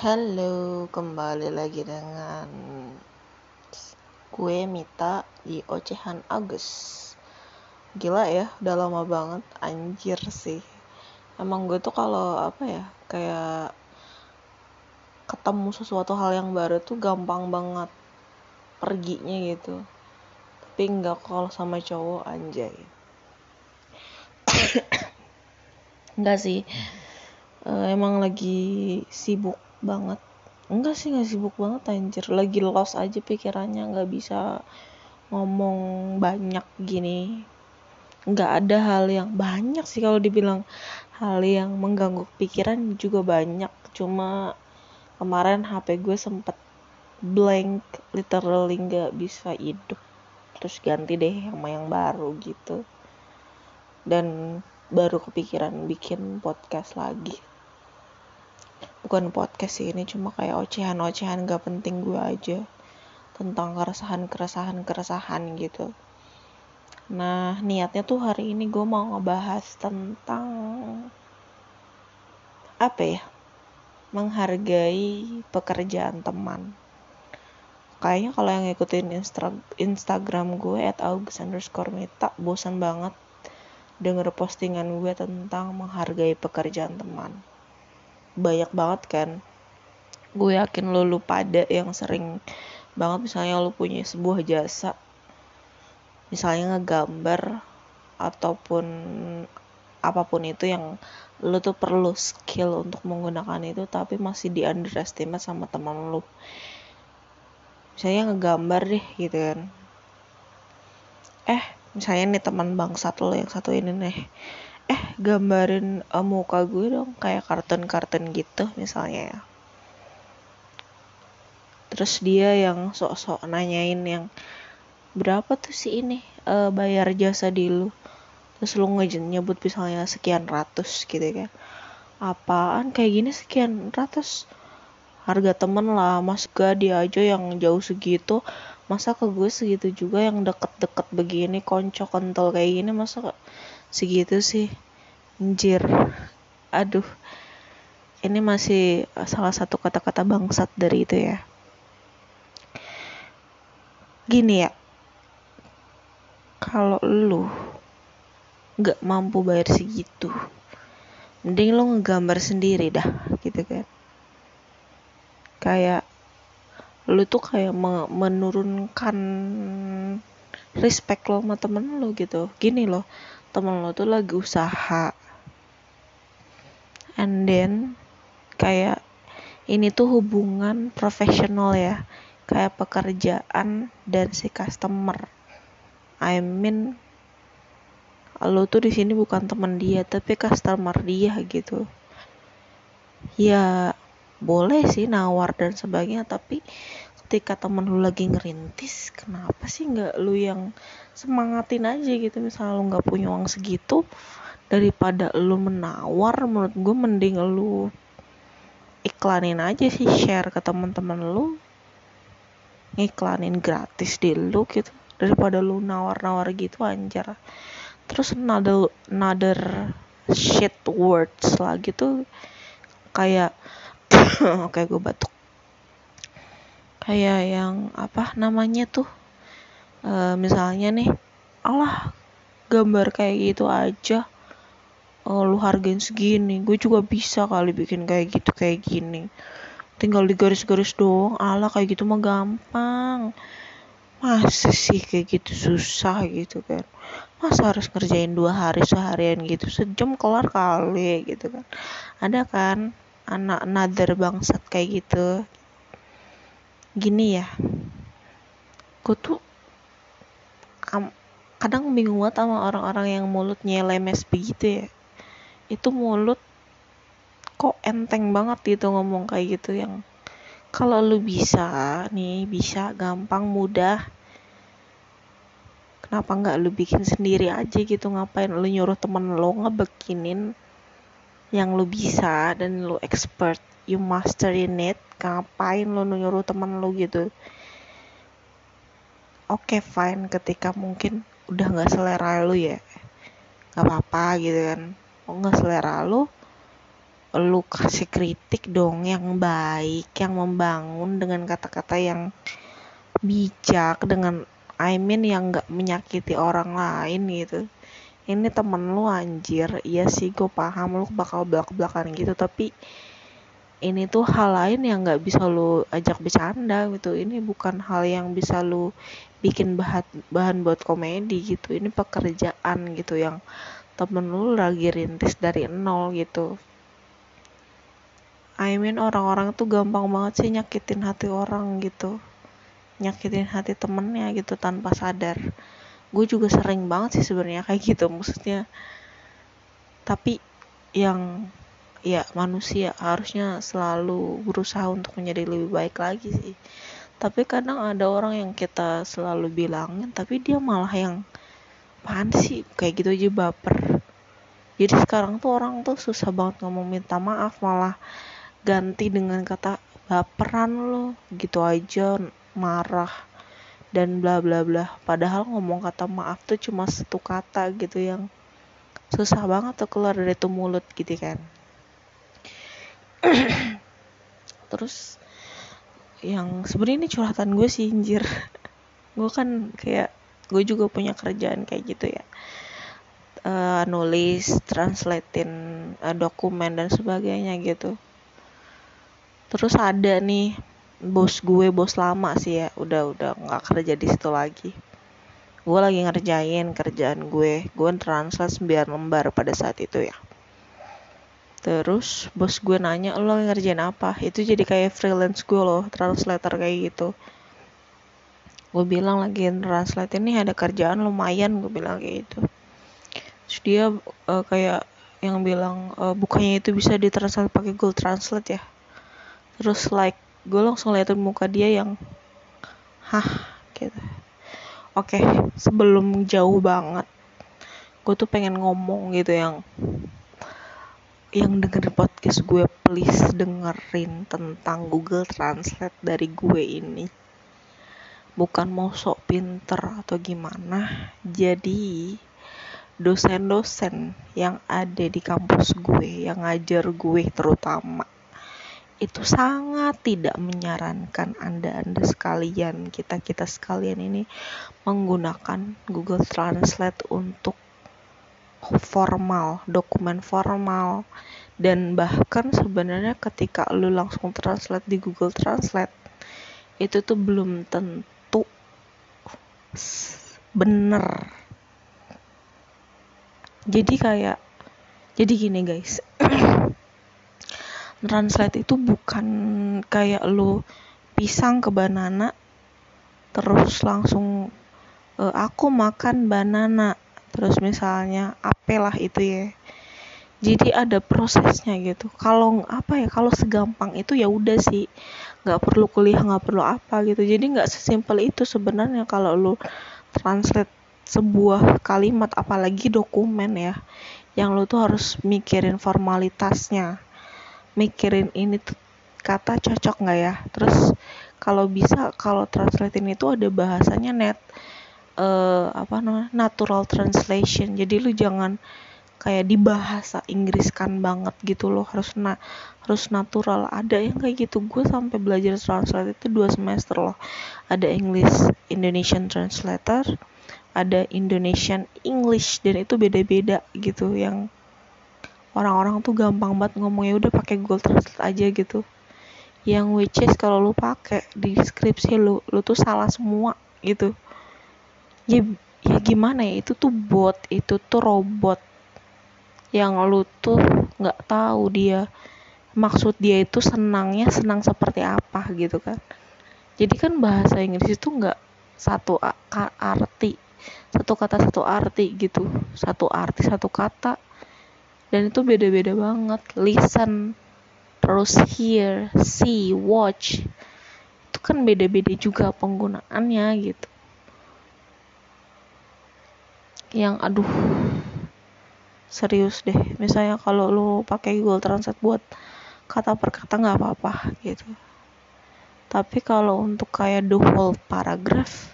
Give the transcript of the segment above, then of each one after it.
Halo, kembali lagi dengan gue Mita di Ocehan Agus. Gila ya, udah lama banget anjir sih. Emang gue tuh kalau apa ya, kayak ketemu sesuatu hal yang baru tuh gampang banget perginya gitu. Tapi enggak kalau sama cowok anjay. enggak sih. Uh, emang lagi sibuk banget. Enggak sih nggak sibuk banget anjir. Lagi lost aja pikirannya nggak bisa ngomong banyak gini. Nggak ada hal yang banyak sih kalau dibilang. Hal yang mengganggu pikiran juga banyak. Cuma kemarin HP gue sempet blank literally nggak bisa hidup. Terus ganti deh sama yang baru gitu. Dan baru kepikiran bikin podcast lagi bukan podcast sih ini cuma kayak ocehan-ocehan gak penting gue aja tentang keresahan-keresahan-keresahan gitu. Nah niatnya tuh hari ini gue mau ngebahas tentang apa ya? Menghargai pekerjaan teman. Kayaknya kalau yang ngikutin Insta Instagram gue at august underscore meta bosan banget denger postingan gue tentang menghargai pekerjaan teman banyak banget kan. Gue yakin lo lu pada yang sering banget misalnya lo punya sebuah jasa misalnya ngegambar ataupun apa pun itu yang lo tuh perlu skill untuk menggunakan itu tapi masih di underestimate sama teman lo. Misalnya ngegambar deh gitu kan. Eh misalnya nih teman bangsat lo yang satu ini nih eh gambarin uh, muka gue dong kayak kartun-kartun gitu misalnya ya. Terus dia yang sok-sok nanyain yang berapa tuh sih ini? Uh, bayar jasa di lu? Terus lu nyebut misalnya sekian ratus gitu kan. Apaan? Kayak gini sekian ratus? Harga temen lah mas gak dia aja yang jauh segitu. Masa ke gue segitu juga yang deket-deket begini konco kental kayak gini masa segitu sih. Anjir. Aduh. Ini masih salah satu kata-kata bangsat dari itu ya. Gini ya. Kalau lu nggak mampu bayar segitu mending lu ngegambar sendiri dah gitu kan. Kayak lu tuh kayak menurunkan respect lo sama temen lo gitu. Gini loh temen lo tuh lagi usaha. And then kayak ini tuh hubungan profesional ya. Kayak pekerjaan dan si customer. I mean lo tuh di sini bukan teman dia tapi customer dia gitu. Ya boleh sih nawar dan sebagainya tapi ketika temen lu lagi ngerintis kenapa sih nggak lu yang semangatin aja gitu? Misalnya lu nggak punya uang segitu daripada lu menawar menurut gue mending lu iklanin aja sih share ke teman-teman lu. Ngiklanin gratis di lu gitu daripada lu nawar-nawar gitu anjir. Terus another another shit words lagi tuh kayak kayak gue batuk kayak yang apa namanya tuh e, misalnya nih Allah gambar kayak gitu aja oh, lu hargain segini gue juga bisa kali bikin kayak gitu kayak gini. Tinggal di garis-garis doang Allah kayak gitu mah gampang. Masa sih kayak gitu susah gitu kan? Masa harus ngerjain dua hari seharian gitu? Sejam kelar kali gitu kan? Ada kan anak nader bangsat kayak gitu gini ya. Gue tuh kadang bingung banget sama orang-orang yang mulutnya lemes begitu ya. Itu mulut kok enteng banget gitu ngomong kayak gitu yang kalau lu bisa nih bisa gampang mudah kenapa nggak lu bikin sendiri aja gitu? Ngapain lu nyuruh temen lu ngebekinin yang lu bisa dan lu expert you master in it ngapain lo nyuruh temen lo gitu? Oke okay, fine ketika mungkin udah nggak selera lo ya nggak apa-apa gitu kan. Oh nggak selera lo lu kasih kritik dong yang baik yang membangun dengan kata-kata yang bijak dengan I mean yang nggak menyakiti orang lain gitu ini temen lu anjir. Iya sih gue paham. Lu bakal belak-belakan gitu tapi ini tuh hal lain yang nggak bisa lu ajak bercanda gitu. Ini bukan hal yang bisa lu bikin bahan bahan buat komedi gitu. Ini pekerjaan gitu yang temen lu lagi rintis dari nol gitu. I mean orang-orang tuh gampang banget sih nyakitin hati orang gitu. Nyakitin hati temennya gitu tanpa sadar gue juga sering banget sih sebenarnya kayak gitu maksudnya. Tapi yang ya manusia harusnya selalu berusaha untuk menjadi lebih baik lagi sih. Tapi kadang ada orang yang kita selalu bilangin tapi dia malah yang apaan sih kayak gitu aja baper. Jadi sekarang tuh orang tuh susah banget ngomong minta maaf malah ganti dengan kata baperan lo gitu aja marah dan bla bla bla. Padahal ngomong kata maaf tuh cuma satu kata gitu yang susah banget tuh keluar dari tuh mulut gitu kan. Terus yang sebenarnya ini curhatan gue sih injir gue kan kayak gue juga punya kerjaan kayak gitu ya. Uh, nulis translatein uh, dokumen dan sebagainya gitu. Terus ada nih bos gue bos lama sih ya. Udah udah nggak kerja di situ lagi. Gue lagi ngerjain kerjaan gue. Gue translate 9 lembar pada saat itu ya. Terus bos gue nanya lo ngerjain apa? Itu jadi kayak freelance gue loh translator kayak gitu. Gue bilang lagi translate ini ada kerjaan lumayan gue bilang kayak gitu. Terus dia uh, kayak yang bilang uh, bukannya itu bisa ditranslate pakai Google Translate ya? Terus like gue langsung liatin muka dia yang hah gitu. Oke sebelum jauh banget gue tuh pengen ngomong gitu yang yang dengerin podcast gue please dengerin tentang Google Translate dari gue ini. Bukan mau sok pinter atau gimana jadi dosen-dosen yang ada di kampus gue yang ngajar gue terutama itu sangat tidak menyarankan Anda-Anda sekalian, kita-kita sekalian ini menggunakan Google Translate untuk formal, dokumen formal. Dan bahkan sebenarnya ketika lu langsung translate di Google Translate itu tuh belum tentu bener. Jadi kayak jadi gini guys translate itu bukan kayak lu pisang ke banana terus langsung e, aku makan banana terus misalnya apelah itu ya. Jadi ada prosesnya gitu. Kalau apa ya kalau segampang itu ya udah sih. Nggak perlu kuliah nggak perlu apa gitu. Jadi nggak sesimpel itu sebenarnya kalau lu translate sebuah kalimat apalagi dokumen ya yang lu tuh harus mikirin formalitasnya mikirin ini tuh kata cocok nggak ya? Terus kalau bisa kalau translatein itu ada bahasanya net uh, apa namanya natural translation. Jadi lu jangan kayak di bahasa Inggris kan banget gitu loh. Harus na harus natural. Ada yang kayak gitu. Gue sampai belajar translate itu dua semester loh. Ada English Indonesian translator ada Indonesian English dan itu beda-beda gitu yang orang-orang tuh gampang banget ngomongnya udah pakai Google Translate aja gitu. Yang which is kalau lu pakai di deskripsi lu lu tuh salah semua gitu. Ya ya gimana ya itu tuh bot itu tuh robot yang lu tuh nggak tahu dia maksud dia itu senangnya senang seperti apa gitu kan. Jadi kan bahasa Inggris itu nggak satu arti satu kata satu arti gitu. Satu arti satu kata dan itu beda-beda banget. Listen terus hear see watch. Itu kan beda-beda juga penggunaannya gitu. Yang aduh serius deh. Misalnya kalau lu pakai Google Translate buat kata per kata nggak apa-apa gitu. Tapi kalau untuk kayak the whole paragraph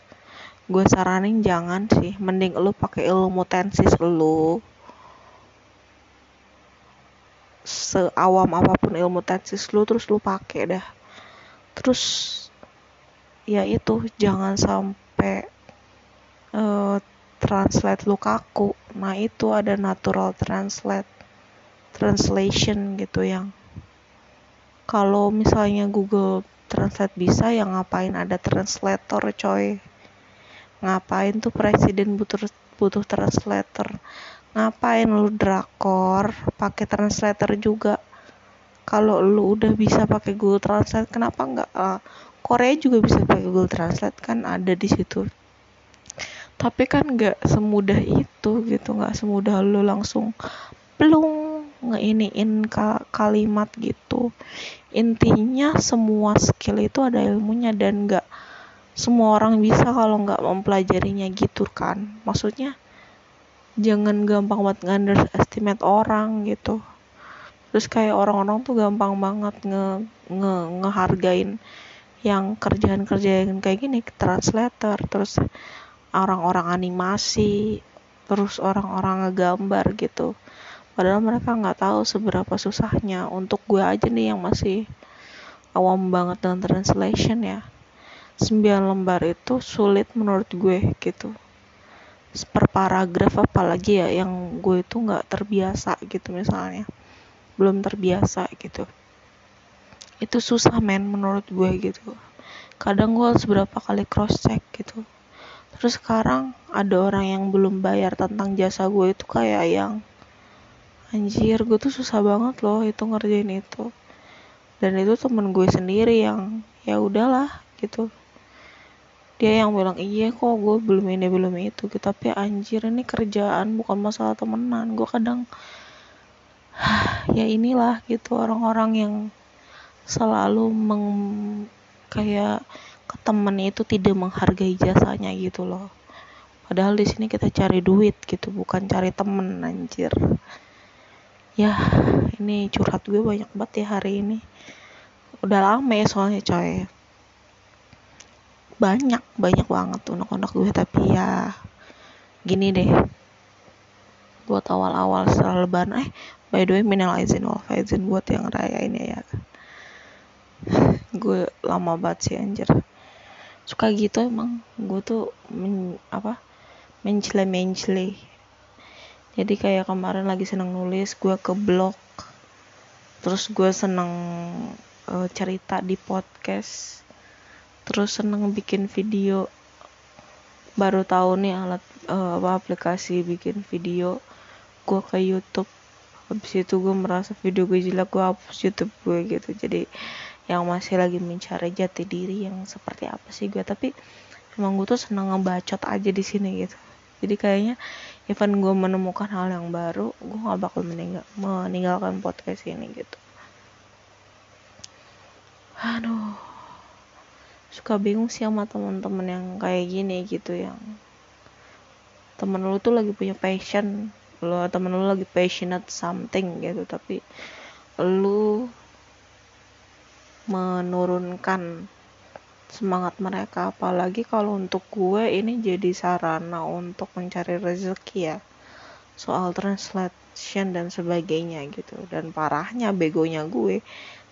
gue saranin jangan sih. Mending lu pakai ilmu tensis lu seawam apa pun ilmu tesis lu terus lu pakai dah. Terus ya itu jangan sampai uh, translate lu kaku. Nah itu ada natural translate translation gitu yang kalau misalnya Google Translate bisa ya ngapain ada translator coy? Ngapain tuh presiden butuh butuh translator ngapain lu drakor? Pakai translator juga. Kalau lu udah bisa pakai Google Translate kenapa nggak uh, Korea juga bisa pakai Google Translate? Kan ada di situ. Tapi kan nggak semudah itu gitu nggak semudah lu langsung plung ngeiniin kalimat gitu. Intinya semua skill itu ada ilmunya dan nggak semua orang bisa kalau nggak mempelajarinya gitu kan. Maksudnya jangan gampang banget underestimate orang gitu. Terus kayak orang-orang tuh gampang banget nge, nge ngehargain yang kerjaan-kerjaan kayak gini translator terus orang-orang animasi terus orang-orang ngegambar gitu. Padahal mereka nggak tahu seberapa susahnya. Untuk gue aja nih yang masih awam banget dengan translation ya. 9 lembar itu sulit menurut gue gitu per paragraf apalagi ya yang gue itu nggak terbiasa gitu misalnya. Belum terbiasa gitu. Itu susah men menurut gue gitu. Kadang gue harus berapa kali cross check gitu. Terus sekarang ada orang yang belum bayar tentang jasa gue itu kayak yang anjir gue tuh susah banget loh itu ngerjain itu. Dan itu temen gue sendiri yang ya udahlah gitu dia yang bilang iya kok gue belum ini belum itu gitu. Tapi anjir ini kerjaan bukan masalah temenan. Gue kadang ya inilah gitu orang-orang yang selalu meng kayak ke temen itu tidak menghargai jasanya gitu loh. Padahal di sini kita cari duit gitu bukan cari temen anjir. Ya ini curhat gue banyak banget ya hari ini. Udah lama ya soalnya coy banyak banyak banget unek-unek gue tapi ya gini deh. Buat awal-awal setelah lebaran eh by the way minal izin wal faizin buat yang raya ini ya. Gue lama banget sih anjir. Suka gitu emang. Gue tuh men, apa mencele mencele jadi kayak kemarin lagi seneng nulis gue ke blog. Terus gue seneng uh, cerita di podcast terus seneng bikin video. Baru tahu nih alat uh, apa aplikasi bikin video gue ke YouTube. Habis itu gue merasa video gue jelek gue hapus YouTube gue gitu. Jadi yang masih lagi mencari jati diri yang seperti apa sih gue tapi emang gue tuh seneng ngebacot aja di sini gitu. Jadi kayaknya even gue menemukan hal yang baru gue gak bakal meninggal meninggalkan podcast ini gitu. Aduh suka bingung sih sama teman-teman yang kayak gini gitu yang temen lu tuh lagi punya passion lo temen lu lagi passionate something gitu tapi lu menurunkan semangat mereka. Apalagi kalau untuk gue ini jadi sarana untuk mencari rezeki ya soal translation dan sebagainya gitu. Dan parahnya begonya gue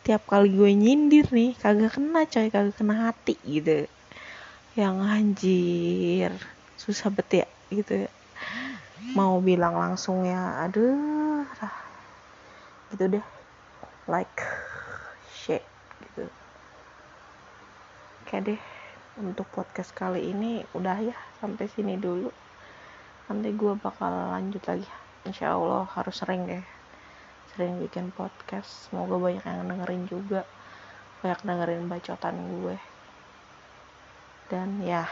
tiap kali gue nyindir nih kagak kena coy kagak kena hati gitu. Yang anjir susah bet ya gitu. Ya mau bilang langsung ya aduh gitu deh like shit gitu. Oke deh untuk podcast kali ini udah ya sampai sini dulu. Nanti gue bakal lanjut lagi. Insya Allah harus sering deh sering bikin podcast. Semoga banyak yang dengerin juga. Banyak dengerin bacotan gue. Dan ya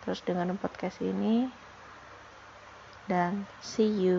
terus dengan podcast ini. Dan see you